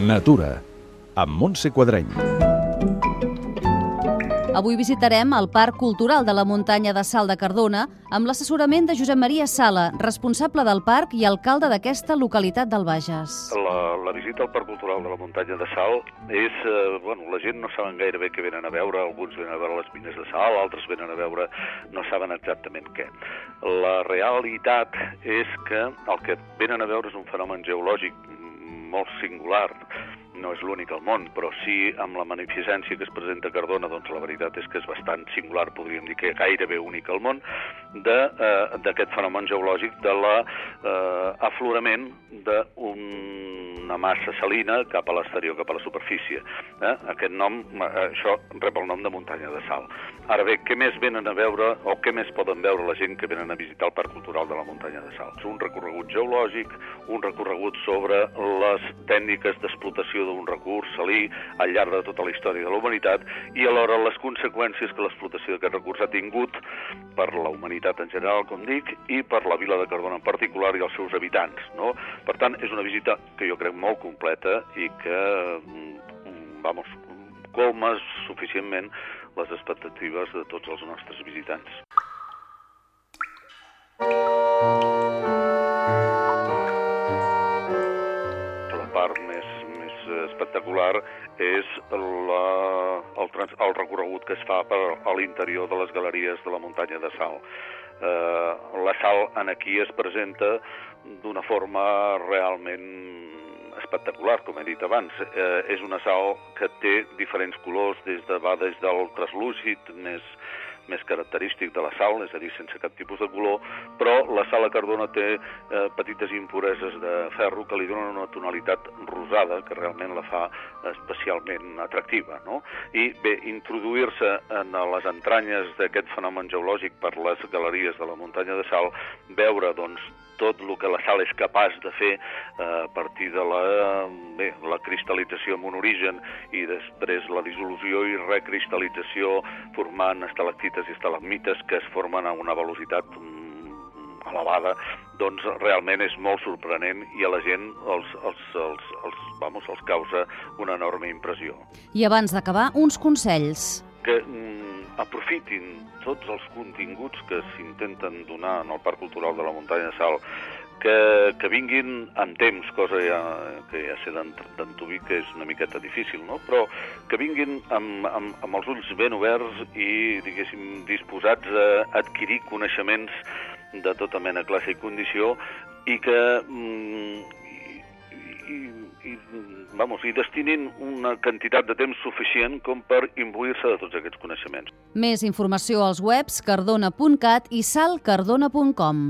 Natura, amb Montse Quadreny. Avui visitarem el Parc Cultural de la Muntanya de Sal de Cardona amb l'assessorament de Josep Maria Sala, responsable del parc i alcalde d'aquesta localitat del Bages. La, la visita al Parc Cultural de la Muntanya de Sal és... Eh, bueno, la gent no saben gaire bé què venen a veure, alguns venen a veure les mines de sal, altres venen a veure... no saben exactament què. La realitat és que el que venen a veure és un fenomen geològic molt singular, no és l'únic al món, però sí amb la magnificència que es presenta Cardona, doncs la veritat és que és bastant singular, podríem dir que gairebé únic al món, d'aquest eh, fenomen geològic de l'aflorament eh, d'una massa salina cap a l'exterior, cap a la superfície. Eh? Aquest nom, eh, això rep el nom de muntanya de sal. Ara bé, què més venen a veure o què més poden veure la gent que venen a visitar el Parc Cultural de la Muntanya de Sal? Un recorregut geològic, un recorregut sobre les tècniques d'explotació d'un recurs salí al llarg de tota la història de la humanitat i alhora les conseqüències que l'explotació d'aquest recurs ha tingut per la humanitat en general, com dic, i per la vila de Cardona en particular i els seus habitants. No? Per tant, és una visita que jo crec molt completa i que, mm, vamos, colma suficientment les expectatives de tots els nostres visitants. Espectacular és la, el, trans, el recorregut que es fa per a l'interior de les galeries de la muntanya de Sal. Eh, la sal en aquí es presenta d'una forma realment espectacular, com he dit abans. Eh, és una sal que té diferents colors, des de, va des del traslúcid, més, més característic de la sal, és a dir, sense cap tipus de color, però la sal a Cardona té eh, petites impureses de ferro que li donen una tonalitat rosada que realment la fa especialment atractiva. No? I bé, introduir-se en les entranyes d'aquest fenomen geològic per les galeries de la muntanya de sal, veure doncs, tot el que la sal és capaç de fer eh, a partir de la, bé, la cristal·lització en un origen i després la dissolució i recristal·lització formant estalactites i estalagmites que es formen a una velocitat mm, elevada, doncs realment és molt sorprenent i a la gent els, els, els, els, vamos, els causa una enorme impressió. I abans d'acabar, uns consells. Que mm, aprofitin tots els continguts que s'intenten donar en el Parc Cultural de la Muntanya de Sal, que, que vinguin en temps, cosa ja, que ja sé d'entubir que és una miqueta difícil, no? però que vinguin amb, amb, amb els ulls ben oberts i, diguéssim, disposats a adquirir coneixements de tota mena, classe i condició i que mm, i, vamos, i destinin una quantitat de temps suficient com per imbuir-se de tots aquests coneixements. Més informació als webs cardona.cat i salcardona.com.